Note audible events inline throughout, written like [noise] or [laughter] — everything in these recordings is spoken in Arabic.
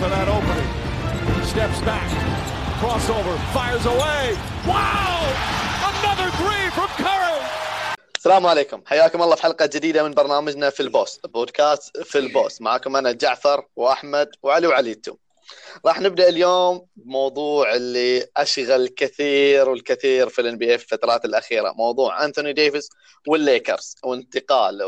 for that opening. Steps back, crossover, fires away. Wow! Another three from Curry. السلام عليكم حياكم الله في حلقة جديدة من برنامجنا في البوست بودكاست في البوست معكم أنا جعفر وأحمد وعلي وعليتو راح نبدأ اليوم بموضوع اللي أشغل كثير والكثير في ال NBA في الفترات الأخيرة موضوع أنثوني ديفيس والليكرز وانتقال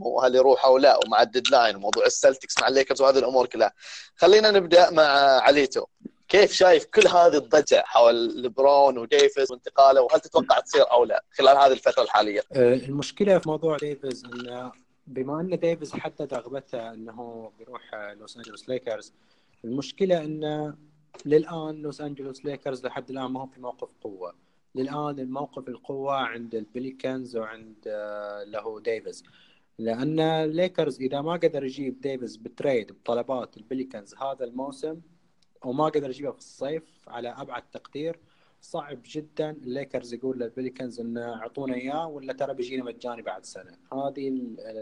وهل يروح أو لا ومع ال deadline وموضوع السلتكس مع الليكرز وهذه الأمور كلها خلينا نبدأ مع عليتو كيف شايف كل هذه الضجة حول لبرون وديفيز وانتقاله وهل تتوقع تصير أو لا خلال هذه الفترة الحالية؟ آه، المشكلة في موضوع ديفيز إنه بما إن ديفيز حدد رغبته إنه بيروح لوس أنجلوس ليكرز المشكلة انه للآن لوس انجلوس ليكرز لحد الآن ما هم في موقف قوة. للآن الموقف القوة عند البليكنز وعند آه، له ديفيز لأن الليكرز إذا ما قدر يجيب ديفيز ب trade بطلبات البليكنز هذا الموسم وما قدر يجيبها في الصيف على أبعد تقدير صعب جدا الليكرز يقول للبليكنز انه أعطونا إياه ولا ترى بيجينا مجاني بعد سنة. هذه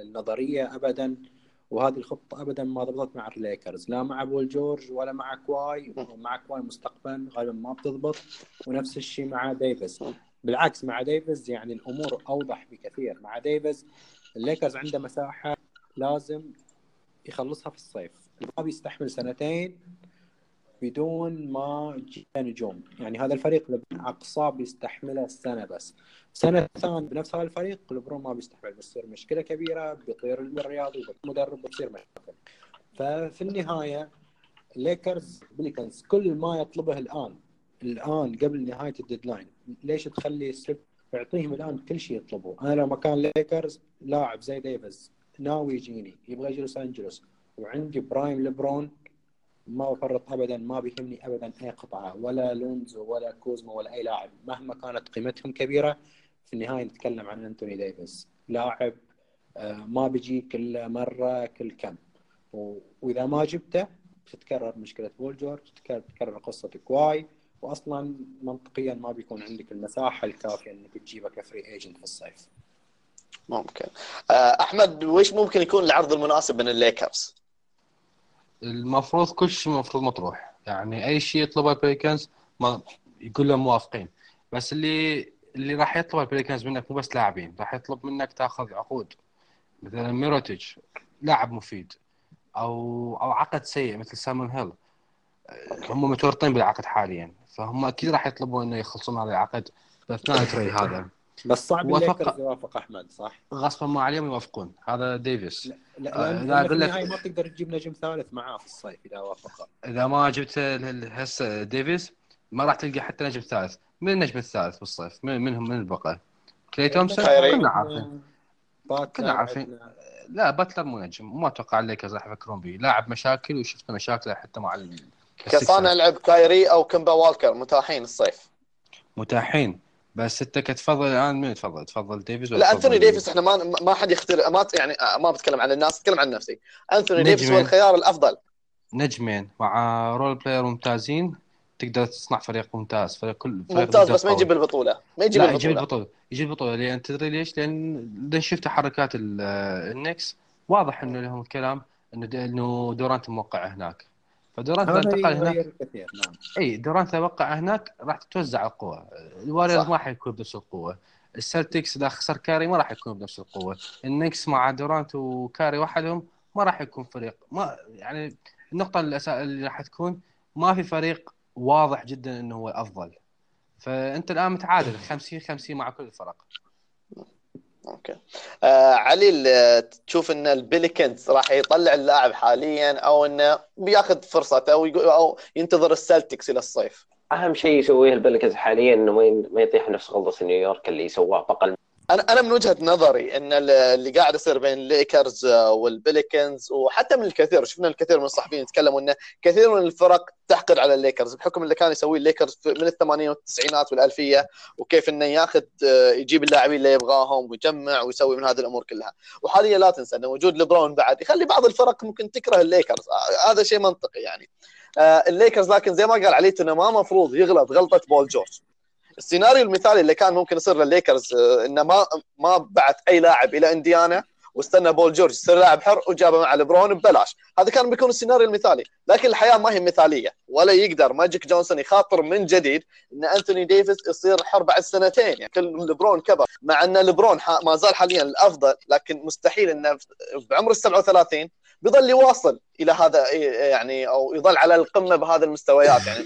النظرية ابدا وهذه الخطة ابدا ما ضبطت مع الليكرز لا مع بول جورج ولا مع كواي. مع كواي مستقبلا غالبا ما بتضبط. ونفس الشيء مع ديفيز. بالعكس مع ديفيز يعني الأمور أوضح بكثير. مع ديفيز الليكرز عنده مساحة لازم يخلصها في الصيف. ما بيستحمل سنتين. بدون ما تجي نجوم. يعني هذا الفريق اقصاه بيستحمله السنة بس. سنة ثانية بنفس هذا الفريق لبرون ما بيستحمل بتصير مشكلة كبيرة بيطير الرياضي المدرب بتصير مشاكل ففي النهاية ليكرز بليكنز كل ما يطلبه الآن الآن قبل نهاية ال deadline ليش تخلي ستريب يعطيهم الآن كل شيء يطلبوه أنا لو مكان ليكرز لاعب زي ديفيز ناوي يجيني يبغى يجي لوس انجلوس وعندي prime لبرون ما بفرط ابدا ما بيهمني ابدا أي قطعة ولا لونزو ولا كوزما ولا أي لاعب. مهما كانت قيمتهم كبيرة في النهاية نتكلم عن أنتوني ديفيس لاعب آه، ما بيجيك الا مرة كل كم. وإذا ما جبته بتتكرر مشكلة بول جورج تتكرر تتكرر قصة كواي. واصلا منطقيا ما بيكون عندك المساحة الكافية إنك تجيبه ك free agent في الصيف. ممكن. آه، أحمد وش ممكن يكون العرض المناسب من الليكرز؟ المفروض كل شيء المفروض مطروح. يعني أي شيء يطلبه البليكنز ما يقول لهم موافقين. بس اللي اللي راح يطلبه البليكنز منك مو بس لاعبين راح يطلب منك تاخذ عقود. مثلا ميروتيج لاعب مفيد. أو أو عقد سيء مثل سولومون هيل هم متورطين بالعقد حاليا. فهم أكيد راح يطلبوا إنه يخلصون هذا العقد. باثناء ال trade هذا. بس صعب الليكرز يوافق أحمد صح؟ غصبا ما عليهم يوافقون هذا ديفيس. لا آه، لا، لأن في أقول لك- ما تقدر تجيب نجم ثالث معاه في الصيف إذا وافق. إذا ما جبت هسه ديفيس ما راح تلقى حتى نجم ثالث. من النجم الثالث بالصيف من منهم من البقاء كلي تومسون؟ كايري. كنا عارفين. كنا عارفين. لا باتلر مو نجم. وما أتوقع الليكرز راح يفكرون به لاعب مشاكل وشفنا مشاكله حتى مع كصانع. لعب كايري أو كمبا والكر متاحين الصيف. متاحين. بس انت كتفضل الان من تفضل تفضل ديفيس ولا لا تفضل أنثوني ديفيس إحنا ما ما حد يختار ما يعني آه، ما بتكلم عن الناس اتكلم عن نفسي. أنثوني ديفيس هو. الخيار الأفضل. نجمين. مع role player ممتازين تقدر تصنع فريق ممتاز فريق كل فريق ممتاز بس ما. يجيب البطولة. ما يجيب لا يجيب البطولة. يجيب البطولة. لأن تدري ليش؟ لأن شفت تحركات ال- النكس واضح إنه لهم الكلام إنه د- إنه دورانت موقع هناك. فدورانت انتقل هناك. كثير نعم. إي دورانت اذا وقع هناك راح تتوزع القوة. الواريورز صح. ما حيكون بنفس القوة. السلتكس إذا خسر كايري ما راح يكون بنفس القوة. النكس مع دورانت وكايري وحدهم ما راح يكون فريق. ما يعني النقطة الأسا... اللي راح تكون ما في فريق واضح جدا إنه هو الافضل فأنت الآن متعادل 50 50 مع كل الفرق أوكي. آه علي تشوف إن البليكنز راح يطلع اللاعب حاليا أو إنه بياخذ فرصته أو يقو- أو ينتظر السلتكس إلى الصيف. أهم شيء يسويه البليكنز حاليا إنه ما يطيح نفس غلطة نيويورك اللي سواه بقل أنا أنا من وجهة نظري إن ال- اللي قاعد يصير بين الليكرز والبليكنز وحتى من الكثير شفنا الكثير من الصحفيين يتكلموا انه كثير من الفرق تحقد على الليكرز بحكم اللي كان يسويه الليكرز من الثمانينات والتسعينات والألفية وكيف إنه ياخذ آه، يجيب اللاعبين اللي يبغاهم ويجمع ويسوي من هذه الأمور كلها. وحاليا لا تنسى إن وجود لبرون بعد يخلي بعض الفرق ممكن تكره الليكرز آه، هذا شيء منطقي يعني. آه، الليكرز لكن زي ما قال عليتو إنه ما مفروض يغلط غلطة بول جورج السيناريو المثالي اللي كان ممكن يصير للليكرز آه، إنه ما ما بعت أي لاعب إلى إنديانا واستنى بول جورج يصير لاعب حر وجابه مع لبرون ببلاش. هذا كان بيكون السيناريو المثالي. لكن الحياة ما هي مثالية ولا يقدر ماجيك جونسون يخاطر من جديد إن أنتوني ديفيس يصير حر بعد سنتين. يعني كل لبرون كبر مع إن لبرون ما زال حاليا الأفضل لكن مستحيل إنه بعمر ال 37 بيظل يواصل إلى هذا يعني أو يظل على القمة بهذا المستويات يعني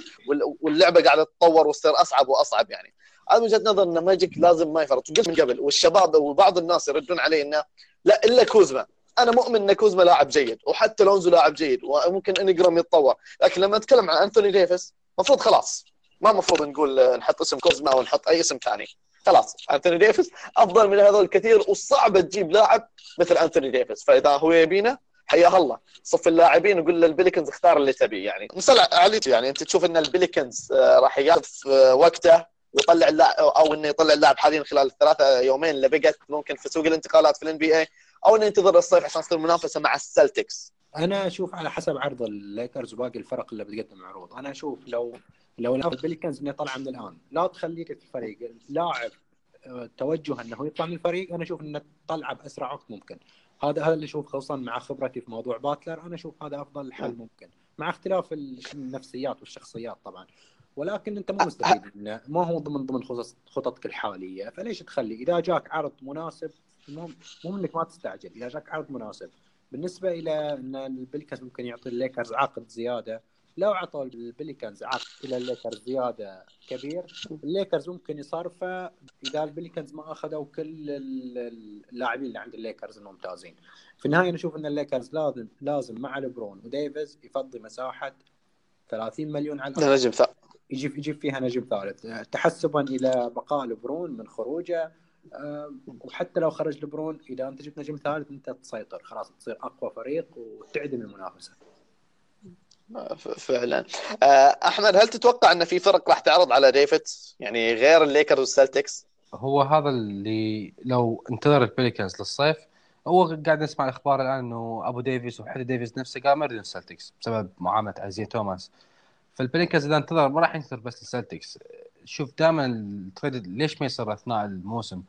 واللعبة قاعدة تتطور وتصير أصعب وأصعب يعني. هذا وجهة نظر ان ماجيك لازم ما يفرط. قلت من قبل والشباب وبعض الناس يردون علي إنه لا إلا كوزما. أنا مؤمن إن كوزما لاعب جيد وحتى لونزو لاعب جيد وممكن انجرام يتطور. لكن لما نتكلم عن أنثوني ديفيس المفروض خلاص. ما المفروض نقول نحط اسم كوزما أو نحط أي اسم ثاني. خلاص أنثوني ديفيس أفضل من هذول كثير وصعب تجيب لاعب مثل أنثوني ديفيس. فإذا هو يبينا حياه الله. صف اللاعبين وقول للبليكنز اختار اللي تبيه يعني. مثل علي يعني انت تشوف إن البليكنز آه، راح ياخذ وقته ويطلع اللاعب أو إنه يطلع اللاعب حاليا خلال الثلاثة يومين اللي بقت ممكن في سوق الانتقالات في الان بي اي أو إنه ينتظر الصيف عشان تصير منافسة مع السلتكس. أنا أشوف على حسب عرض الليكرز وباقي الفرق اللي بتقدم عروض. أنا أشوف لو لو البليكنز إنه طلع من الان لا تخليك في الفريق. لاعب آه، توجه إنه يطلع من الفريق أنا أشوف إنه طلعه بأسرع وقت ممكن. هذا هذا اللي أشوف خصوصا مع خبرتي في موضوع باتلر. أنا أشوف هذا أفضل حل ممكن مع اختلاف النفسيات والشخصيات طبعا. ولكن أنت مو مستفيد منه ما هو ضمن ضمن خططك الحالية. فليش تخلي؟ إذا جاك عرض مناسب مو إنك ما تستعجل. إذا جاك عرض مناسب. بالنسبة إلى إن البلكنز ممكن يعطي الليكرز عقد زيادة لو عطوا البليكنز عقد إلى الليكرز زيادة كبير الليكرز ممكن يصرفه إذا البليكنز ما أخذوا كل اللاعبين اللي عند الليكرز الممتازين. في النهاية نشوف إن الليكرز لازم لازم مع لبرون وديفيز يفضي مساحة 30 مليون على نجم ثالث. يجيب يجيب فيها نجم ثالث. تحسبا إلى بقاء لبرون من خروجه وحتى لو خرج لبرون إذا أنت جبت نجم ثالث أنت تسيطر. خلاص تصير أقوى فريق وتعدم المنافسة. فعلا. آه، أحمد هل تتوقع إن في فرق راح تعرض على ديفيس؟ يعني غير الليكرز والسلتكس؟ هو هذا اللي لو انتظر البليكنز للصيف هو قاعد نسمع الأخبار الآن إنه أبو ديفيس وحدي ديفيس نفسه قام يريد السلتكس بسبب معاملة ايزيا توماس. فالبليكنز إذا انتظر ما راح ينتظر بس السلتكس شوف دائما ال trade ليش ما يصير أثناء الموسم؟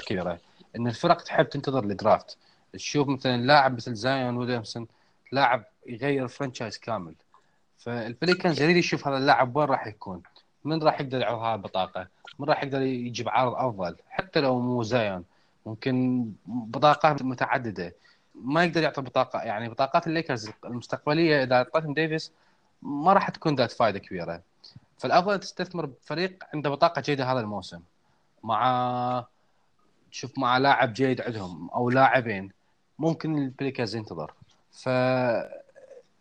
كبيره إن الفرق تحب تنتظر ال draft تشوف مثلا لاعب مثل زايون ويليامسون لاعب يغير franchise كامل. فالبليكنز يريد يشوف هذا اللاعب وين راح يكون. من راح يقدر يعرض هذه البطاقة؟ من راح يقدر يجيب عرض أفضل؟ حتى لو مو زايون ممكن بطاقات متعددة. ما يقدر يعطي بطاقة يعني بطاقات الليكرز المستقبلية إذا أعطيتهم ديفيس ما راح تكون ذات فائده كبيرة. فالأفضل تستثمر بفريق عنده بطاقة جيدة هذا الموسم. مع تشوف مع لاعب جيد عندهم أو لاعبين ممكن البليكنز ينتظر. ف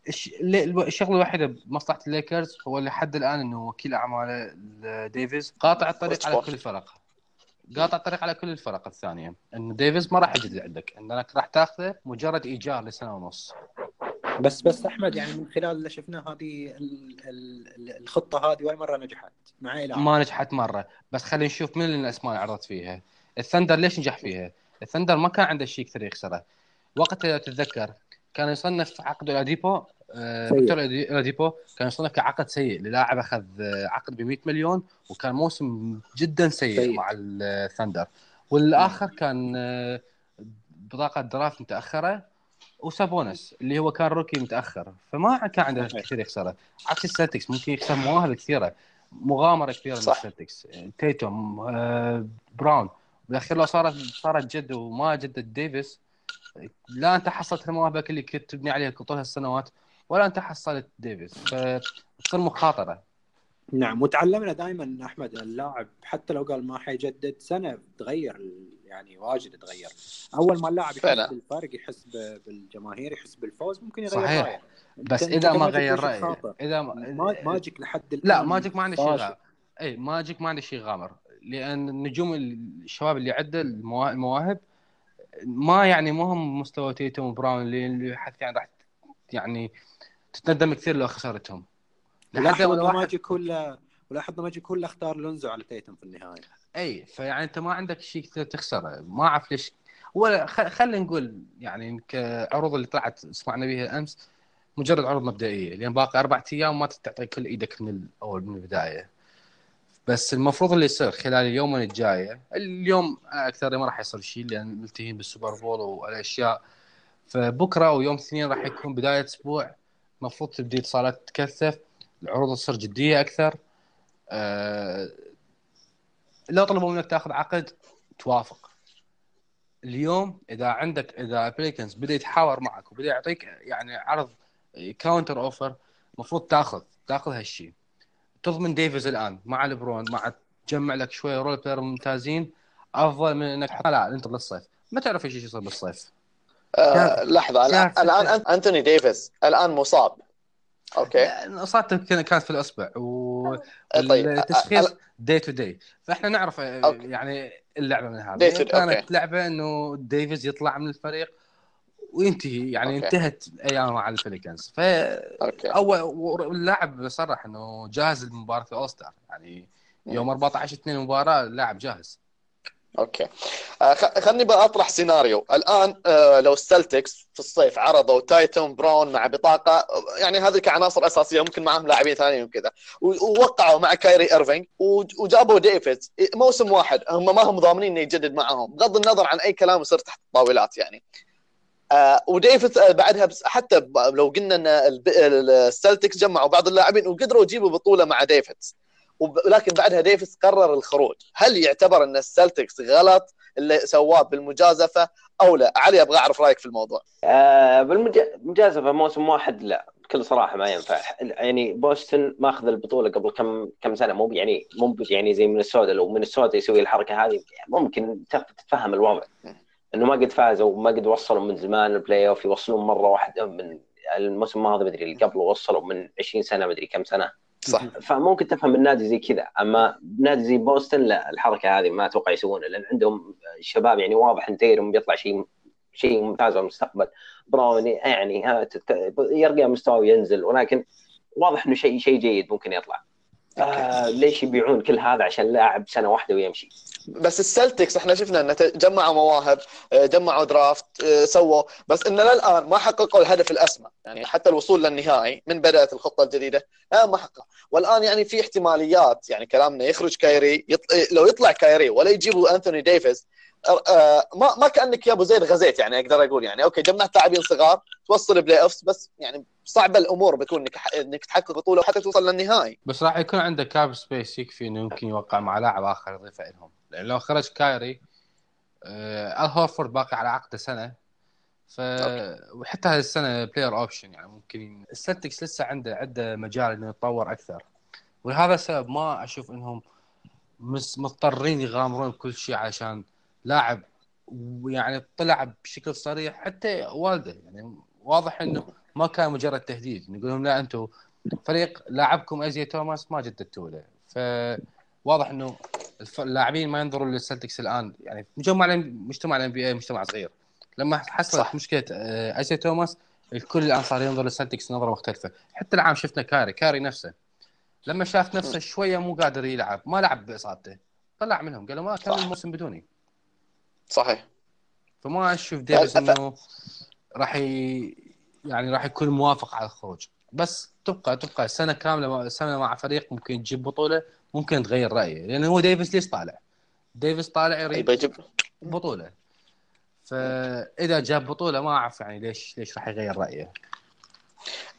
الشغلة الوحيدة بمصلحة الليكرز هو لحد الآن إنه وكيل اعماله ديفيز قاطع الطريق على كل الفرق. قاطع الطريق على كل الفرق الثانية. انه ديفيز ما راح يجي عندك. أنك راح تاخذه مجرد إيجار لسنة ونص. بس بس أحمد يعني من خلال اللي شفناه هذه الخطة هذه ولا مرة نجحت. مع إلعاب. ما نجحت مرة. بس خلينا نشوف من الأسماء اللي عرضت فيها. الثندر ليش نجح فيها؟ الثندر ما كان عنده شيء كثير يخسره. وقتها تتذكر كان يصنف عقد الاديبو آه، فيكتور الاديبو كان يصنف كعقد سيء. للاعب أخذ آه، عقد ب 100 مليون وكان موسم جدا سيء, سيء. مع الثندر والآخر كان آه، بطاقة draft متأخرة وسابونيس اللي هو كان rookie متأخر. فما كان عنده كثير يخسره. عكس السلتكس ممكن يخسر مواهب كثيرة مغامره كبيره من السلتكس تيتوم براون. بالأخير لو صارت صارت جد وما جدد ديفيس لا أنت حصلت المواهب اللي كنت تبني عليها طول هالسنوات ولا أنت حصلت ديفيس فتصير مخاطرة. نعم وتعلمنا دائما أحمد اللاعب حتى لو قال ما حيجدد سنة تغير يعني واجد تغير. أول ما اللاعب يحس فعلا. بالفرق يحس بالجماهير يحس بالفوز ممكن يغير صحيح. رأيه. بس إذا ما غير رأيه إذا ما ماجيك لحد الآن؟ لا ماجيك ما عنده شيء غامر. إي ماجيك ما عنده شيء غامر. لأن النجوم الشباب اللي عنده المواهب ما يعني ما هم مستوى تيتوم وبراون اللي حتى يعني راح يعني تتندم كثير لو خسرتهم. لاحظنا ماجي كله ولاحظنا ماجيك لما اختار لونزو على تيتم في النهاية. إي فيعني أنت ما عندك شيء كثير تخسره. ما أعرف ليش. ولا خلينا نقول يعني كعروض اللي طلعت سمعنا بها أمس مجرد عروض مبدئية لأن باقي أربع أيام ما تعطي كل إيدك من الأول من البداية. بس المفروض اللي يصير خلال اليومين الجايه اليوم أكثر ما راح يصير شيء لأن ملتهين بالسوبر بول والأشياء. فبكرة أو يوم الاثنين راح يكون بداية أسبوع. المفروض تبدي اتصالات تتكثف العروض تصير جدية أكثر. أه لو طلبوا منك تأخذ عقد توافق. اليوم إذا عندك إذا البليكنز بدأ يتحاور معك وبدأ يعطيك يعني عرض counter offer المفروض تأخذ تأخذ هالشيء. تضمن ديفيز الآن مع ليبرون مع تجمع لك شوية role player ممتازين. أفضل من إنك لا أنت للصيف ما تعرف إيش يصير بالصيف؟ آه لحظة الان الآن أنتوني ديفيس الآن مصاب. okay. اصابته كانت في الاصبع والتشخيص day to day فإحنا نعرف okay. يعني اللعبة من هذا كانت. لعبة إنه ديفيز يطلع من الفريق وينتهي يعني okay. انتهت ايامه مع البيليكنز ف أول اللاعب صرح إنه جاهز لمباراه ال all-star يعني يوم 14 2 مباراة اللاعب جاهز. okay. آه خلني بقى أطرح سيناريو. الآن آه لو السلتكس في الصيف عرضوا تيتوم وبراون مع بطاقة يعني هذه كعناصر أساسية ممكن معهم لاعبين ثانيين وكذا. ووقعوا مع كايري إيرفينج وجابوا ديفيس. موسم واحد هم ما هم ضامنين إنه يجدد معهم بغض النظر عن أي كلام يصير تحت الطاولات يعني. آه وديفيس آه بعدها بس حتى لو قلنا إن السلتكس جمعوا بعض اللاعبين وقدروا يجيبوا بطولة مع ديفيس ولكن بعدها ديفيس قرر الخروج. هل يعتبر إن السلتكس غلط اللي سواه بالمجازفة أو لا؟ علي أبغى أعرف رأيك في الموضوع. آه بالمجازفه موسم واحد لا. بكل صراحة ما ينفع. يعني بوسطن ماخذ البطولة قبل كم كم سنة. مو يعني مو يعني زي مينيسوتا لو مينيسوتا يسوي الحركة هذه ممكن تتفهم الوضع. إنه ما قد فازوا وما قد وصلوا من زمان ال playoff يوصلون مرة واحدة من الموسم الماضي مدري اللي قبله وصلوا من 20 سنة مدري كم سنة. صح. فممكن تفهم النادي زي كذا. أما نادي زي بوسطن لا الحركة هذه ما أتوقع يسوونها لأن عندهم شباب يعني واضح إن تيتوم بيطلع شيء شيء ممتاز في المستقبل. براون يعني يرقى مستواه وينزل ولكن واضح إنه شيء شيء جيد ممكن يطلع. آه ليش يبيعون كل هذا عشان لاعب سنة واحدة ويمشي؟ بس السلتكس إحنا شفنا انه جمعوا مواهب آه، جمعوا draft آه، سووا. بس إنه للآن ما حققوا الهدف الأسمى. يعني حتى الوصول للنهائي من بدأت الخطة الجديدة آه ما حقق. والآن يعني في احتماليات يعني كلامنا يخرج كايري يط... لو يطلع كايري ولا يجيبوا انثوني ديفيز آه ما ما كأنك يا أبو زيد غزيت يعني أقدر أقول يعني. okay جمعت لاعبين صغار توصل playoffs بس يعني صعبة الأمور بتكون إنك إنك تحقق بطولة وحتى توصل للنهائي. بس راح يكون عندك cap space يكفي إنه يمكن يوقع مع لاعب آخر يضيفه لهم لأن لو خرج كايري آه هورفورد باقي على عقده سنة. ف وحتى هذه السنة player option يعني ممكن السلتكس لسه عنده عنده مجال إنه يتطور أكثر. ولهذا السبب ما أشوف إنهم مضطرين يغامرون بكل شيء عشان لاعب ويعني طلع بشكل صريح حتى والده. يعني واضح إنه ما كان مجرد تهديد. نقول لهم لا أنتم فريق لاعبكم آيزياه توماس ما جددتوا له. فواضح إنه اللاعبين ما ينظروا للسلتكس الآن. يعني مجمع مجتمع ال NBA مجتمع صغير. لما حصلت صح. مشكلة آيزياه توماس الكل الآن صار ينظر للسلتكس نظرة مختلفة. حتى العام شفنا كايري كايري نفسه. لما شاف نفسه شوية مو قادر يلعب ما لعب بإصابته. طلع منهم قالوا ما كمل الموسم بدوني. صحيح. فما أشوف ديفيس إنه راح ي... يعني راح يكون موافق على الخروج. بس تبقى تبقى سنة كاملة سنة مع فريق ممكن تجيب بطولة ممكن تغير رأيه لأنه هو ديفيس ليش طالع؟ ديفيس طالع يريد يجيب بطولة. فإذا جاب بطولة ما أعرف يعني ليش ليش راح يغير رأيه.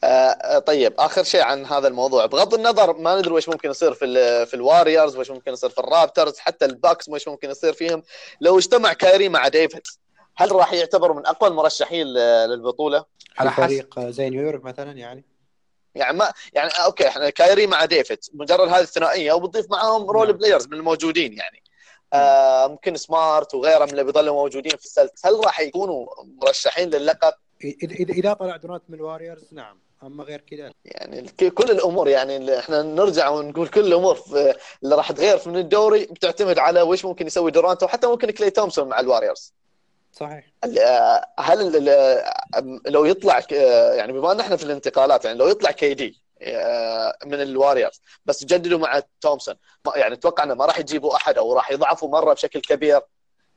آه طيب آخر شيء عن هذا الموضوع. بغض النظر ما ندري وش ممكن يصير في في الواريورز وش ممكن يصير في الرابترز حتى الباكس وش ممكن يصير فيهم. لو اجتمع كايري مع ديفيس هل راح يعتبر من أقوى المرشحين للبطولة؟ على فريق زي نيويورك مثلا يعني؟ يعني ما يعني okay إحنا كايري مع ديفيس مجرد هذه الثنائية وبتضيف معاهم role نعم. players من الموجودين يعني. آه ممكن سمارت وغيرهم اللي بيضلوا موجودين في السلتكس. هل راح يكونوا مرشحين للقب؟ اذا اذا طلع دورانت من الواريورز نعم. أما غير كذا. يعني كل الأمور يعني إحنا نرجع ونقول كل الأمور اللي راح تغير من الدوري بتعتمد على وش ممكن يسوي دورانت وحتى ممكن كلي تومسون مع الواريورز صحيح. هل لو يطلع يعني بما ان إحنا في الانتقالات يعني لو يطلع KD من الواريورز بس يجددوا مع تومسون يعني أتوقع انه ما راح يجيبوا أحد أو راح يضعفوا مرة بشكل كبير؟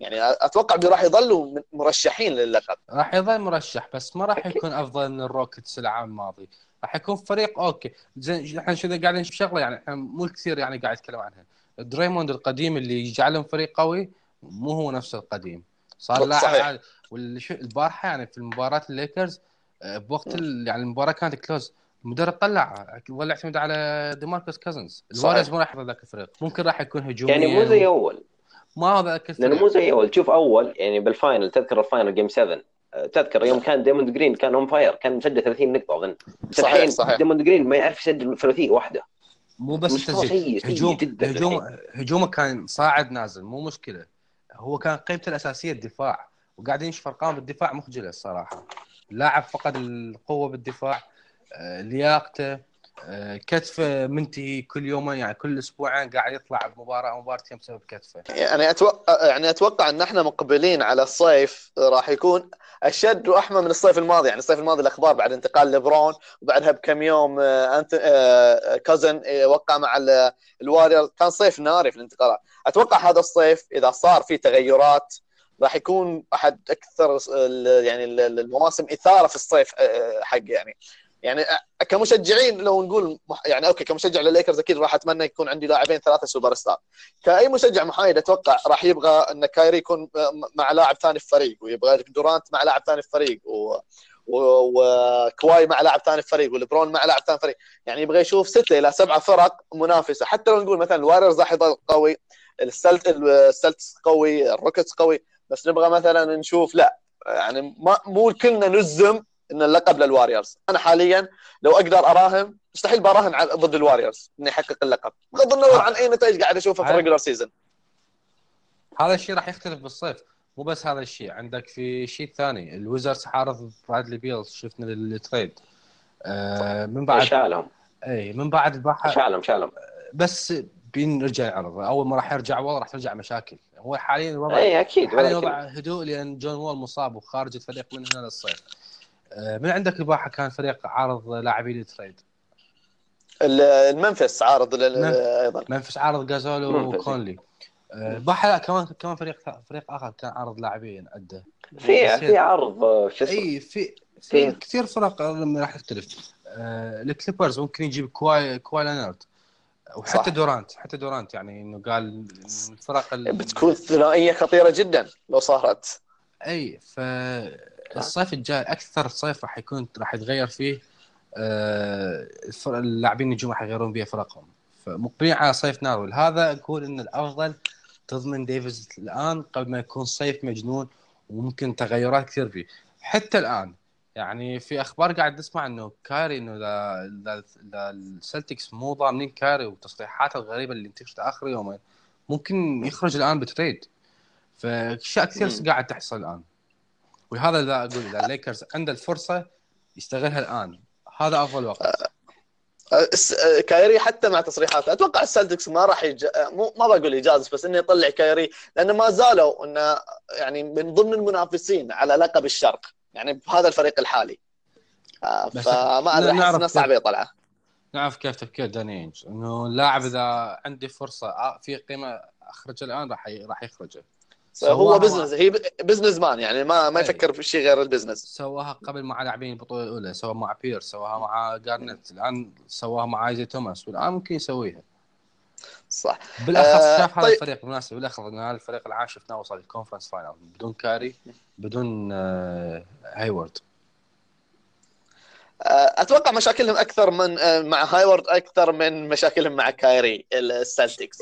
يعني أتوقع راح يظلوا مرشحين للقب راح يظل مرشح بس ما راح يكون أفضل من الروكيتس العام الماضي. راح يكون فريق okay. زين إحنا شو قاعدين نشوف شغلة؟ يعني إحنا مو كثير يعني قاعد نتكلم عنها. دريموند القديم اللي يجعلهم فريق قوي مو هو نفس القديم. صار لاعب صحيح. عاد- واللي شو- البارحة يعني في مباراه الليكرز آه، بوقت ال- يعني المباراة كانت close المدرب طلع ولا اعتمد على ديماركوس كازنز الواريورز ما راح يحضر ذاك الفريق. ممكن راح يكون هجوميا يعني مو زي أول. ما ذاك لأنه مو زي أول. تشوف أول يعني بال final تذكر ال final game 7 أه، تذكر يوم كان دريموند جرين كان on fire كان مسجل 30 نقطة أظن. صحيح، الحين صحيح. دريموند جرين ما يعرف يسجل ثلاثيه واحدة. مو بس سيء هجوم هجوم هجومه كان صاعد نازل مو مشكلة. هو كان قيمته الأساسية الدفاع وقاعدين نشوف أرقام بالدفاع مخجلة الصراحة. لاعب فقد القوة بالدفاع آه، لياقته كتفه منتهي كل يومين يعني كل أسبوعين قاعد يطلع بمباراة أو مباراتين بسبب كتفه. يعني أتوقع يعني أتوقع أن إحنا مقبلين على الصيف راح يكون أشد وأحمى من الصيف الماضي. يعني الصيف الماضي الأخبار بعد انتقال لبرون وبعدها بكم يوم آه، انت آه، كازن آه، وقع مع ال- الواريورز كان صيف ناري في الانتقالات أتوقع هذا الصيف إذا صار في تغيرات راح يكون أحد أكثر يعني ال- المواسم إثارة في الصيف آه، حق يعني. يعني كمشجعين لو نقول يعني okay كمشجع لليكرز أكيد راح أتمنى يكون عندي لاعبين ثلاثة سوبر ستار كأي مشجع محايد أتوقع راح يبغى إن كايري يكون مع لاعب ثاني في فريق ويبغى دورانت مع لاعب ثاني في فريق و... وكواي مع لاعب ثاني في فريق ولبرون مع لاعب ثاني في فريق. يعني يبغى يشوف ستة إلى سبعة فرق منافسة. حتى لو نقول مثلا الواريرز راح يظل قوي السلت السلتس قوي الروكيتس قوي بس نبغى مثلا نشوف لا. يعني ما مو كلنا نجزم ان اللقب للواريرز أنا حاليا لو أقدر أراهن مستحيل براهن على- ضد الواريرز انه يحقق اللقب. بغض النظر عن أي نتائج قاعد أشوفها في عاد. ال regular season هذا الشيء راح يختلف بالصيف. مو بس هذا الشيء. عندك في شيء ثاني. الويزردز عارض برادلي بيل شفنا ال trade آه من بعد شالهم. إي من بعد البارحة شالهم شالهم. بس بينرجع يعرض أول ما راح يرجع والله راح ترجع مشاكل. هو حاليا الوضع إي أكيد. حاليا الوضع هدوء لأن جون وول مصاب وخارج الفريق من هنا للصيف. من عندك البارحة كان فريق عارض لاعبين ال trade ال- الممفيس عارض أيضا. ممفيس عارض جاسول ممفيس. وكونلي. آه، البارحة لا كمان كمان فريق فريق آخر كان عارض لاعبين عنده. في في عرض آه، شو اسمه؟ اي في في كثير فرق راح تختلف آه، الكليبرز ممكن يجيب كواي كواي لينارد وحتى صح. دورانت حتى دورانت يعني إنه قال الفرق ال- بتكون ثنائية خطيرة جدا لو صارت. اي فالصيف الجاي أكثر صيف راح يكون راح يتغير فيه آه، اللاعبين النجوم راح يغيرون بيه فرقهم. فمقبلين على صيف نار هذا أقول إن الأفضل تضمن ديفيز الآن قبل ما يكون صيف مجنون وممكن تغيرات كثير فيه. حتى الآن يعني في أخبار قاعد نسمع إنه كايري إنه السلتكس مو ضامنين كايري وتصريحاته الغريبة اللي انتشرت آخر يومين. ممكن يخرج الآن ب trade. فأشياء كثير. قاعد تحصل الآن. وهذا اللي أقول إذا الليكرز عنده الفرصة يستغلها الآن. هذا أفضل وقت. الس- كايري حتى مع تصريحاته. أتوقع السلتكس ما راح يج... مو ما بقول يجازف بس إنه يطلع كايري لأنه ما زالوا إنه يعني من ضمن المنافسين على لقب الشرق يعني بهذا الفريق الحالي. فما أدري أحس إنه صعب يطلع. نعرف كيف تفكير داني اينج إنه اللاعب إذا عندي فرصة في قيمة أخرجه الآن راح راح يخرجه. هو سواها business هي businessman يعني ما ما أي. يفكر في شيء غير ال business سواها قبل مع لاعبين البطولة الأولى سواها مع بيرس سواها مع جارنيت الآن سواها مع ايزياه توماس والآن ممكن يسويها. صح. بالأخص آه، شاف هذا طيب. الفريق بالمناسبة بالأخص إن هذا الفريق العام شفناه وصل ال conference final بدون كايري بدون آه، هايورد. آه، أتوقع مشاكلهم أكثر من آه، مع هايورد أكثر من مشاكلهم مع كايري السلتكس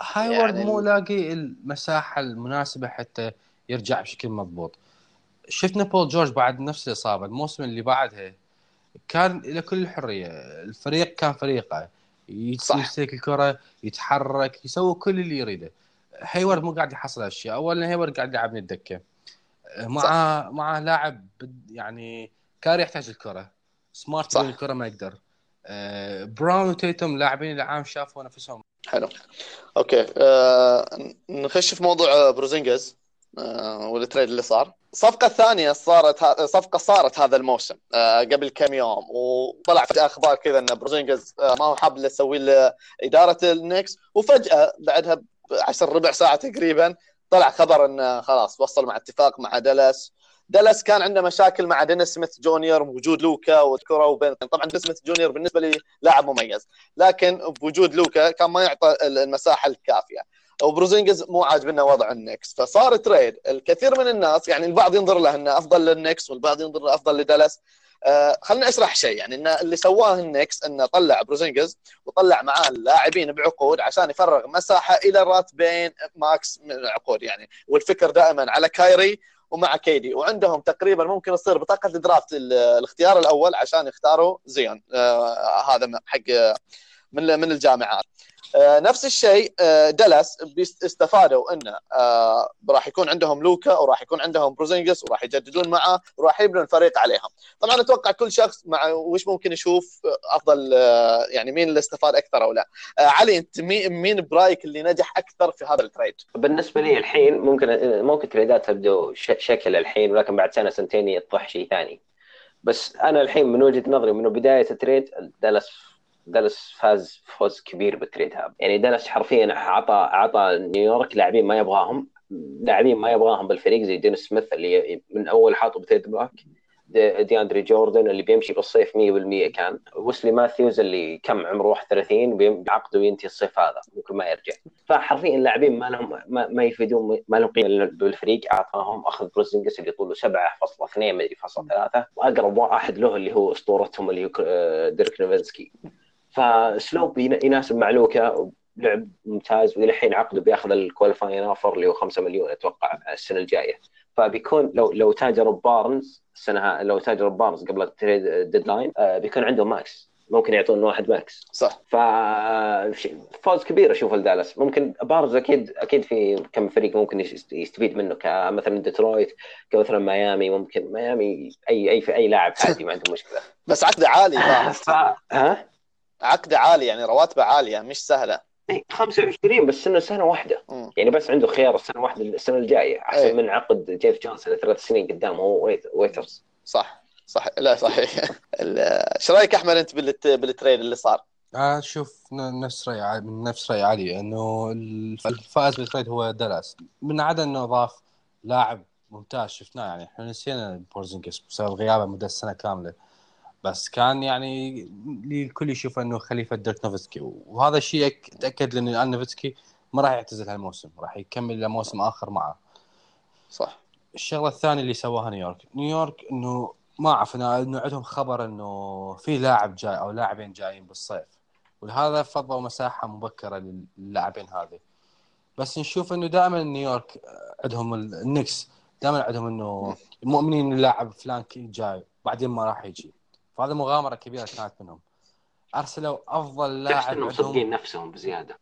هايورد يعني مو لاقي المساحة المناسبة حتى يرجع بشكل مضبوط. شفنا بول جورج بعد نفس الإصابة الموسم اللي بعدها كان له كل الحرية. الفريق كان فريقه. يمسك الكرة يتحرك يسوي كل اللي يريده. هايورد مو قاعد يحصل هالشيء. اولا هايورد قاعد يلعب من الدكة. مع مع لاعب يعني كايري يحتاج الكرة. سمارت الكرة ما يقدر. آه، براون وتيتم لاعبين العام شافوا نفسهم. حلو okay آه نخش في موضوع آه، بورزينجيس آه وال trade اللي صار الصفقة الثانية صارت. صفقة صارت هذا الموسم آه قبل كم يوم وطلع في أخبار كذا إن بورزينجيس آه ما هو حاب يسوي له إدارة النكس وفجأة بعدها بعشر ربع ساعة تقريبا طلع خبر انه خلاص وصل مع اتفاق مع دالاس دالاس كان عنده مشاكل مع دينيس سميث جونيور وجود لوكا والكره وبين طبعا دينيس سميث جونيور بالنسبة لي لاعب مميز. لكن بوجود لوكا كان ما يعطى المساحة الكافية. وبورزينجيس مو عاجبنا وضع النكس فصار trade الكثير من الناس يعني البعض ينظر له إنه أفضل للنكس والبعض ينظر له أفضل لدالاس. آه خليني اشرح شيء يعني إن اللي سواه النكس إنه طلع بورزينجيس وطلع معاه اللاعبين بعقود عشان يفرغ مساحة إلى راتبين max من العقود يعني. والفكر دائما على كايري ومع كيدي. وعندهم تقريبا ممكن تصير بطاقة ال draft الاختيار الأول عشان يختاروا زيون آه هذا حق من من الجامعات. آه، نفس الشيء آه، دالاس استفادوا انه آه، راح يكون عندهم لوكا وراح يكون عندهم بورزينجيس وراح يجددون معه وراح يبنوا الفريق عليهم. طبعا أتوقع كل شخص مع وش ممكن يشوف أفضل يعني مين اللي استفاد أكثر أو لا. علي أنت مين برأيك اللي نجح أكثر في هذا ال trade؟ بالنسبة لي الحين ممكن ممكن trade ات تبدو شكل الحين ولكن بعد سنة سنتين يطرح شيء ثاني. بس أنا الحين من وجهة نظري من بداية ال trade دالاس دالاس فاز فوز كبير بال trade هاب يعني دالاس حرفيا اعطى اعطى نيويورك لاعبين ما يبغاهم. لاعبين ما يبغاهم بالفريق زي دينيس سميث اللي من أول حاطه ب trade block دي اندري جوردن اللي بيمشي بالصيف 100% كان ويسلي ماثيوز اللي كم عمره 31 بعقده ينتهي الصيف هذا ممكن ما يرجع. فحرفيا اللاعبين ما لهم ما, يفيدون ما لهم قيمة بالفريق. أعطاهم أخذ بورزينجيس اللي طوله 7.2 مدري فاصل 3 وأقرب واحد له اللي هو أسطورتهم اللي هو آه، ديرك نوفيتسكي فسلوب يناسب مع لوكا لعب ممتاز والى الحين عقده بياخذ ال qualifying offer اللي هو 5 مليون أتوقع السنة الجاية. فبيكون لو لو تاجروا بارنز السنة لو تاجروا بارنز قبل ال trade deadline آه بيكون عنده max ممكن يعطون واحد max صح. ف فوز كبير أشوف الدالاس ممكن بارنز أكيد أكيد في كم فريق ممكن يستفيد منه كمثلا ديترويت كمثلا ميامي ممكن ميامي اي اي في أي لاعب عادي ما عنده مشكلة. بس عقده عالي. [laughs] ف... ها؟ عقده عالي يعني رواتبه عالية مش سهلة 25 بس سنه سنة واحدة م. يعني بس عنده خيار السنة واحدة السنة الجاية أحسن أي. من عقد جيف جونز ثلاث سنين قدام هو ويت... ويترز صح صح لا صحيح [laughs] إيش رأيك أحمد أنت بال ت... بال trade اللي صار؟ أشوف نفس رأي من نفس رأي علي إنه الفائز بالتريد هو دالاس من عدا إنه أضاف لاعب ممتاز شفناه يعني إحنا نسينا بورزنجس بسبب غيابه مدة سنة كاملة بس كان يعني الكل يشوف إنه خليفة ديرك نوفسكي وهذا الشيء تأكد لأن نوفسكي ما راح يعتزل هالموسم راح يكمل لموسم آخر معه. صح. الشغلة الثانية اللي سواها نيويورك. نيويورك إنه ما أعرف انه عندهم خبر إنه في لاعب جاي أو لاعبين جايين بالصيف. ولهذا فضوا مساحة مبكرة للاعبين هذه. بس نشوف إنه دائما نيويورك عندهم النكس. دائما عندهم إنه مؤمنين اللاعب فلان جاي بعدين ما راح يجي. فهذا مغامرة كبيرة كانت منهم. أرسلوا أفضل لاعب إنهم مصدقين نفسهم بزيادة.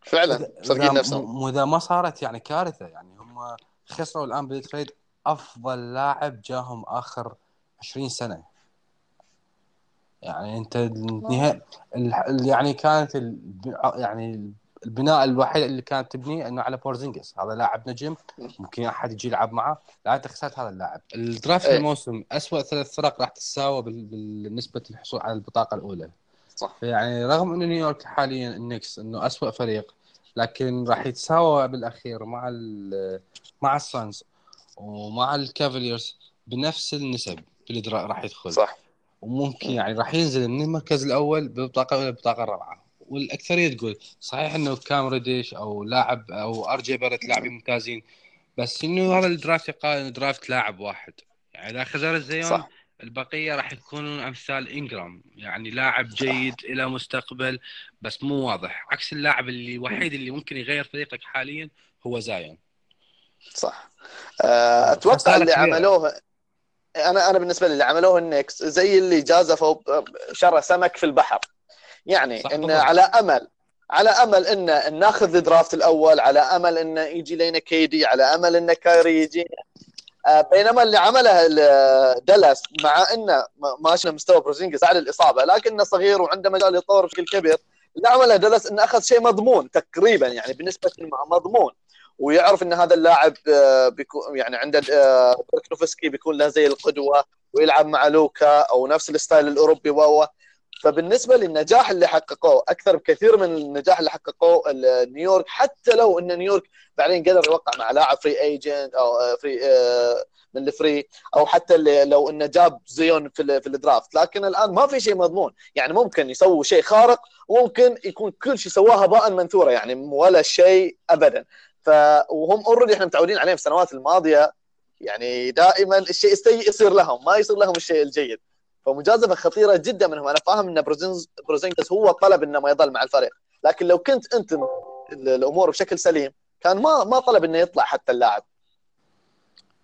فعلا مصدقين نفسهم. واذا ما صارت يعني كارثة يعني هم خسروا الآن بال trade أفضل لاعب جاهم آخر 20 سنة. يعني أنت النهايه يعني كانت يعني البناء الوحيد اللي كانت تبنيه إنه على بورزينجس. هذا لاعب نجم ممكن أحد يجي يلعب معه. لا أنت خسرت هذا اللاعب. ال draft إيه. الموسم اسوء ثلاث فرق راح تتساوى بالنسبة للحصول على البطاقة الأولى. صح. يعني رغم انه نيويورك حاليا النكس إنه اسوء فريق لكن راح يتساوى بالأخير مع مع السانز ومع الكافاليرز بنفس النسب اللي راح يدخل. صح. وممكن يعني راح ينزل من المركز الأول بالبطاقه الأولى بالبطاقه الرابعة. والأكثرية تقول صحيح إنه كام ريديش أو لاعب أو آر جي باريت لاعبين ممتازين بس إنه هذا الدرافت يقال إنه درافت لاعب واحد. يعني إذا خسر الزيون صح. البقية راح يكونون أمثال إنجرام. يعني لاعب جيد صح. إلى مستقبل بس مو واضح. عكس اللاعب اللي الوحيد اللي ممكن يغير فريقك حاليا هو زايون. صح. أه أتوقع اللي عملوه أنا أنا بالنسبة لي اللي عملوه النكس زي اللي جازفوا شرى سمك في البحر. يعني إن على أمل على أمل إن ناخذ ال draft الأول على أمل انه يجي لنا كيدي على أمل إن كايري يجي. بينما اللي عمله دالاس مع انه ما شفنا مستوى بورزينجس على الإصابة لكنه صغير وعنده مجال يطور بشكل كبير. اللي عمله دالاس انه أخذ شيء مضمون تقريبا يعني بالنسبة مضمون. ويعرف إن هذا اللاعب بيكون يعني عنده نوفسكي بيكون له زي القدوة ويلعب مع لوكا أو نفس ال style الأوروبي وهو فبالنسبة للنجاح اللي حققوه أكثر بكثير من النجاح اللي حققوه نيويورك حتى لو إن نيويورك بعدين قدر يوقع مع لاعب free agent أو free من ال free أو حتى اللي لو إنه جاب زيون في في ال draft لكن الآن ما في شيء مضمون. يعني ممكن يسووا شيء خارق وممكن يكون كل شيء سواه هباء منثورا يعني ولا شيء ابدا. ف وهم already إحنا متعودين عليهم في السنوات الماضية يعني دائما الشيء السيء يصير لهم ما يصير لهم الشيء الجيد. فمجازفة خطيرة جدا منهم. أنا فاهم إن بورزينجس هو طلب إنه ما يضل مع الفريق. لكن لو كنت أنت الأمور بشكل سليم كان ما ما طلب إنه يطلع حتى اللاعب.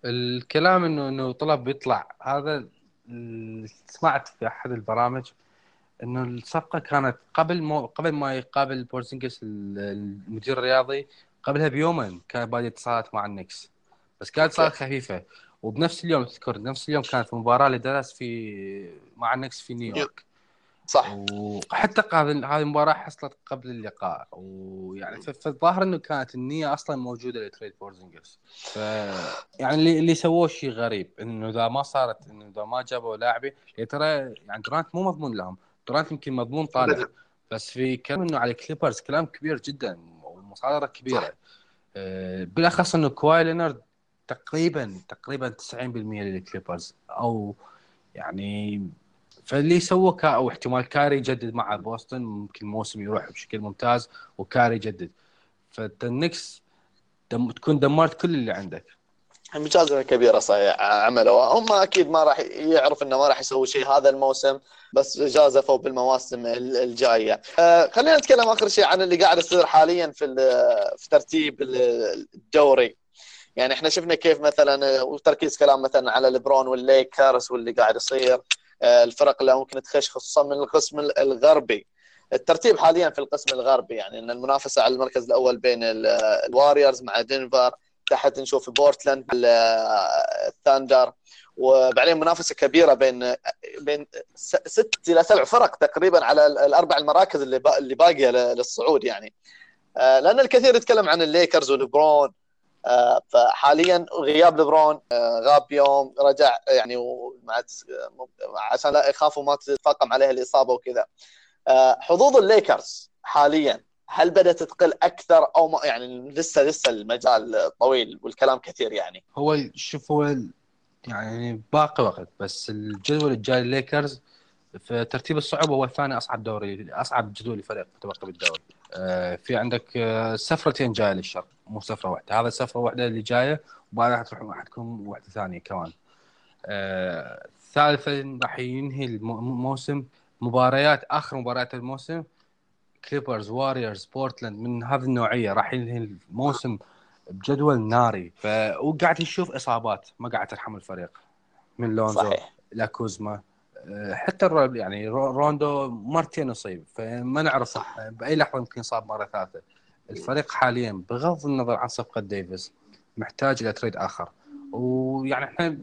الكلام انه إنه طلب يطلع هذا سمعت في أحد البرامج إنه الصفقة كانت قبل ما قبل ما يقابل بورزينجس ال- المدير الرياضي قبلها بيومين كان بادي اتصالات مع النكس. بس كانت اتصالات خفيفة. وبنفس اليوم تذكر نفس اليوم كانت مباراه لدالاس في مع النكس في نيويورك. صح. وحتى هذه المباراة حصلت قبل اللقاء. ويعني فالظاهر إنه كانت النية أصلا موجودة ل trade بورزينجس ف يعني اللي اللي سووه شيء غريب إنه إذا ما صارت إنه إذا ما جابوا لاعبي ترى يعني درانت مو مضمون لهم. درانت يمكن مضمون طالع. بس في كلام إنه على كليبرز كلام كبير جدا ومصادرة كبيرة. آه، بالأخص إنه كواي لينارد تقريبا تقريبا 90% للكليبرز أو يعني فاللي سووه كا أو احتمال كايري يجدد مع بوسطن ممكن موسم يروح بشكل ممتاز وكايري يجدد فالنكس دم تكون دمرت كل اللي عندك مجازفه كبيرة صحيح عملوا هم أكيد ما راح يعرف إنه ما راح يسوي شيء هذا الموسم بس جازفوا بالمواسم ال- الجاية. آه خلينا نتكلم آخر شيء عن اللي قاعد يصير حاليا في في ترتيب ال- الدوري. يعني إحنا شفنا كيف مثلا وتركيز كلام مثلا على ليبرون والليكرز واللي قاعد يصير آه الفرق اللي ممكن تخش خصوصا من القسم الغربي. الترتيب حاليا في القسم الغربي يعني إن المنافسة على المركز الأول بين ال- الواريورز مع دنفر تحت نشوف بورتلاند الثاندر وبعدين منافسة كبيرة بين بين ست إلى سبع فرق تقريبا على ال- الأربع المراكز اللي اللي باقية للصعود يعني آه، لأن الكثير يتكلم عن الليكرز وليبرون آه، فحاليا غياب ليبرون آه، غاب يوم رجع يعني عشان لا يخافوا ما تتفاقم عليه الإصابة وكذا. آه، حظوظ الليكرز حاليا هل بدأت تقل أكثر أو ما يعني لسه لسه المجال طويل والكلام كثير يعني؟ هو شوف هو يعني باقي وقت بس الجدول الجاي الليكرز في ترتيب الصعوبة هو ثاني أصعب دوري أصعب جدول فريق متبقي بالدوري آه، في عندك آه، سفرتين جاية للشرق مو سفرة واحدة. هذا سفرة واحدة اللي جاية وبعدها تروح حتكون واحدة ثانية كمان. آه، ثالثا راح ينهي الم- الموسم مباريات آخر مباريات الموسم كليبرز واريورز بورتلاند من هذه النوعية راح ينهي الموسم بجدول ناري. ف وقاعد نشوف إصابات ما قاعد ترحم الفريق. من لونزو صحيح. لا كوزما حتى يعني رو- روندو مرتين اصيب فما نعرف بأي لحظة يمكن يصاب مرة ثالثة. الفريق حاليا بغض النظر عن صفقة ديفيس محتاج إلى trade آخر. ويعني إحنا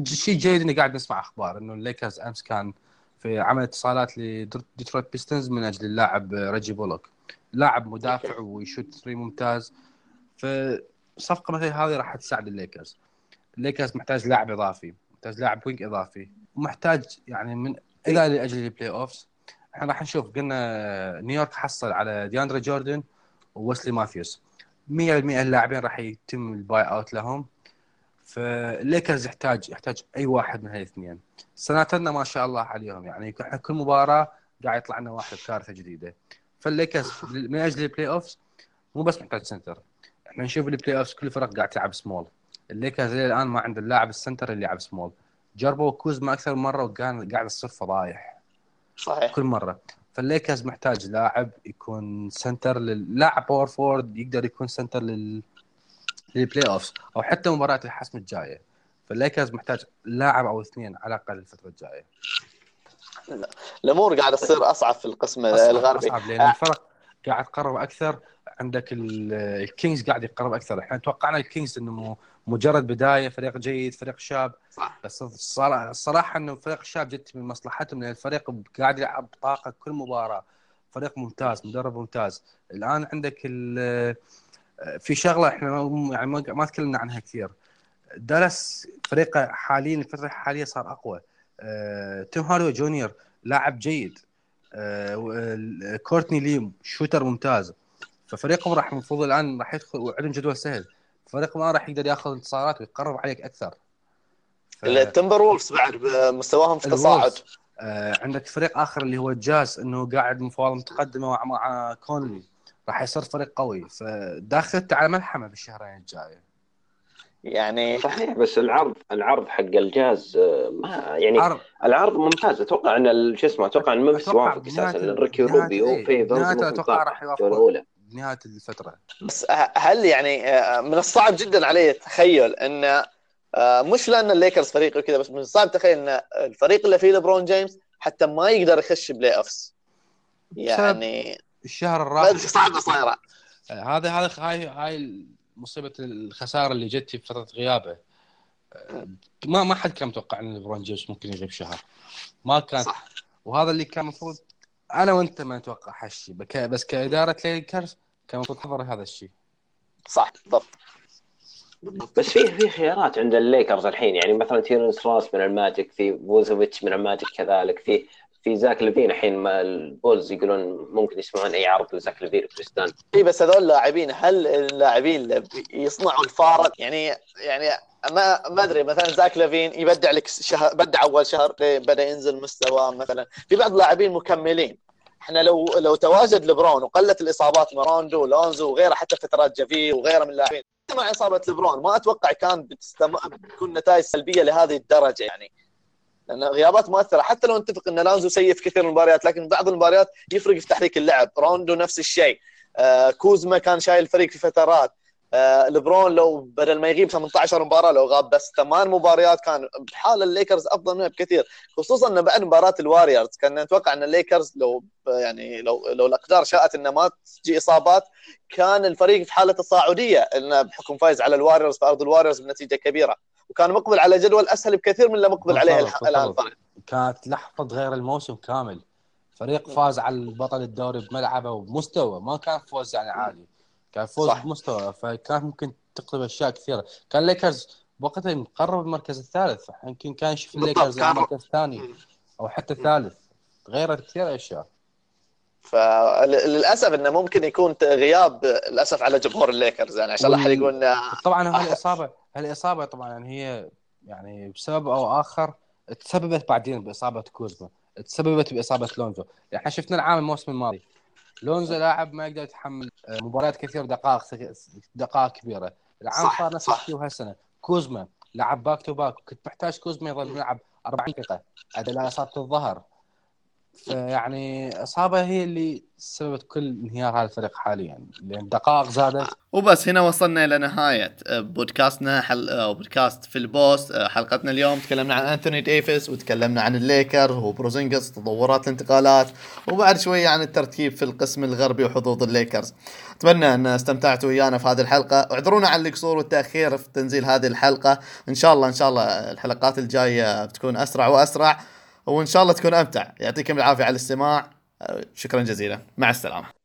الشيء الجيد إني قاعد نسمع أخبار إنه الليكرز أمس كان في عمل اتصالات لديترويت بيستنز من أجل اللاعب ريجي بولوك. لاعب مدافع ويشوت three ممتاز. فصفقة مثل هذه راح تساعد الليكرز. الليكرز محتاج لاعب إضافي. محتاج لاعب wing إضافي. ومحتاج يعني من إلى لأجل ال play-offs إحنا راح نشوف. قلنا نيويورك حصل على دياندري جوردن وويسلي ماثيوس. 100% اللاعبين راح يتم ال buy out لهم. فالليكرز يحتاج يحتاج أي واحد من هالاثنين سناترنا ما شاء الله عليهم. يعني إحنا كل مباراة قاعد يطلع لنا واحد كارثه جديدة. فالليكرز من أجل ال play-offs مو بس محتاج center. إحنا نشوف ال play-offs كل الفرق قاعد تلعب سمول الليكرز إلى الآن ما عنده اللاعب ال center اللي يلعب سمول. جربوا كوزما أكثر من مرة وكان قاعد يصير فضايح صحيح. كل مرة. فالليكرز محتاج لاعب يكون center للاعب power forward يقدر يكون center لل لل play-offs أو حتى مباراة الحسم الجاية. فالليكرز محتاج لاعب أو اثنين على الأقل الفترة الجاية. الأمور قاعدة تصير أصعب في القسم الغربي. أصعب لأن. الفرق قاعد تقرب أكثر. عندك ال- الكينجز قاعد يقرب أكثر. إحنا توقعنا الكينجز إنه مجرد بداية فريق جيد فريق شاب. صح. بس الصراحة إنه فريق الشاب جت من مصلحتهم لأن الفريق قاعد يلعب بطاقة كل مباراة. فريق ممتاز مدرب ممتاز. الآن عندك ال- في شغلة إحنا ما- يعني ما تكلمنا عنها كثير. دالاس فريقه حاليا الفترة الحالية صار أقوى. آه، تيم هاردوي جونيور لاعب جيد. آه، كورتني لي shooter ممتاز. ففريقهم راح المفروض الآن راح يدخل وعندهم جدول سهل. فريقهم الان راح يقدر ياخذ انتصارات ويقرب عليك أكثر. ف- التمبر وولفز بعد مستواهم في تصاعد. آه عندك فريق آخر اللي هو الجاز إنه قاعد مفاوضه متقدمة مع, مع كونلي. راح يصير فريق قوي. فداخل أنت على ملحمة بالشهرين الجاية. يعني صحيح بس العرض العرض حق الجاز آه، ما يعني عرض. العرض ممتاز. أتوقع إن ال- شو اسمه أتوقع إن ممفيس أتوقع وافق أساسا ريكي روبيو إيه، فيفرز أتوقع طاقة راح يوافقون. بنهايه الفترة. بس هل يعني آه، من الصعب جدا علي تخيل إن آه، مش لأن الليكرز فريق وكذا بس من الصعب تخيل إن الفريق اللي فيه ليبرون جيمس حتى ما يقدر يخش play-offs يعني الشهر الرابع. صعبة صايرة. آه، هذا هذا هاي هاي مصيبة الخسارة اللي جت في فترة غيابه. ما ما حد كان متوقع إن ليبرون جيمس ممكن يغيب شهر. ما كان. صح. وهذا اللي كان المفروض أنا وأنت ما نتوقع هالشيء بك- بس كإدارة ليكرز كان المفروض تحضر هذا الشيء. صح بالضبط. بس في في خيارات عند الليكرز الحين. يعني مثلا تيرنس روس من الماجيك في فوتشيفيتش من الماجيك كذلك في في زاك ليفين الحين ما البولز يقولون ممكن يسمعون أي عرض لزاك ليفين وكريس دان. اي بس هذول اللاعبين هل اللاعبين يصنعوا الفارق يعني يعني ما ما أدري مثلا زاك لافين يبدع لك شهر بدع أول شهر بدأ ينزل مستواه مثلا. في بعض اللاعبين مكملين. إحنا لو لو تواجد لبرون وقلت الإصابات من روندو لونزو وغيره حتى فترات جافي وغيره من اللاعبين مع إصابة لبرون ما أتوقع كان بتستم... بتكون نتائج سلبية لهذه الدرجة يعني. لأن غيابات مؤثرة. حتى لو نتفق إن لانزو سيء في كثير من المباريات لكن بعض المباريات يفرق في تحريك اللعب. روندو نفس الشيء. آه كوزما كان شايل الفريق في فترات. آه لبرون لو بدل ما يغيب 18 مباراة لو غاب بس ثمان مباريات كان بحال الليكرز أفضل منه بكثير. خصوصا انه بعد مباراة الواريورز كنا نتوقع إن الليكرز لو يعني لو لو الأقدار شاءت إنه ما تجي إصابات كان الفريق في حالة تصاعديه انه بحكم فايز على الواريورز في ارض الواريورز بنتيجة كبيرة. وكان مقبل على جدول أسهل بكثير من اللي مقبل عليه الآن كانت لحظة غير الموسم كامل. فريق فاز على البطل الدوري بملعبه وبمستوى ما كان فوز يعني عادي. كان فوز صح. بمستوى فكان ممكن تقلب أشياء كثيرة. كان ليكرز بوقتها مقرب المركز الثالث. يمكن كان يشوف الليكرز كان- المركز الثاني أو حتى الثالث. تغيرت كثير أشياء. فللاسف إنه ممكن يكون غياب للأسف على جمهور الليكرز يعني عشان لا أحد وال- يقول إنه طبعا أح- هالاصابه هالاصابه طبعا يعني هي يعني بسبب أو آخر تسببت بعدين بإصابة كوزما تسببت بإصابة لونزو. يعني إحنا شفنا العام الموسم الماضي لونزو لاعب ما يقدر يتحمل آه، مباريات كثير دقائق دقائق كبيرة. العام صار نفس. الشيء وهالسنة. كوزما لعب back to back كنت محتاج كوزما يظل يلعب 40 دقيقة. ادى إصابة الظهر. فيعني اصابه هي اللي سببت كل انهيار هذا الفريق حاليا لأن دقائق زادت. وبس هنا وصلنا إلى نهاية بودكاستنا حل... أو بودكاست في البوست حلقتنا اليوم. تكلمنا عن انثوني ديفيس وتكلمنا عن الليكر وبورزينجيس تطورات الانتقالات وبعد شوية عن الترتيب في القسم الغربي وحظوظ الليكرز. أتمنى أن استمتعتوا ويانا في هذه الحلقة. اعذرونا عن القصور والتأخير في تنزيل هذه الحلقة. إن شاء الله إن شاء الله الحلقات الجاية بتكون أسرع وأسرع. وإن شاء الله تكون أمتع. يعطيكم العافية على الاستماع. شكرا جزيلا. مع السلامة.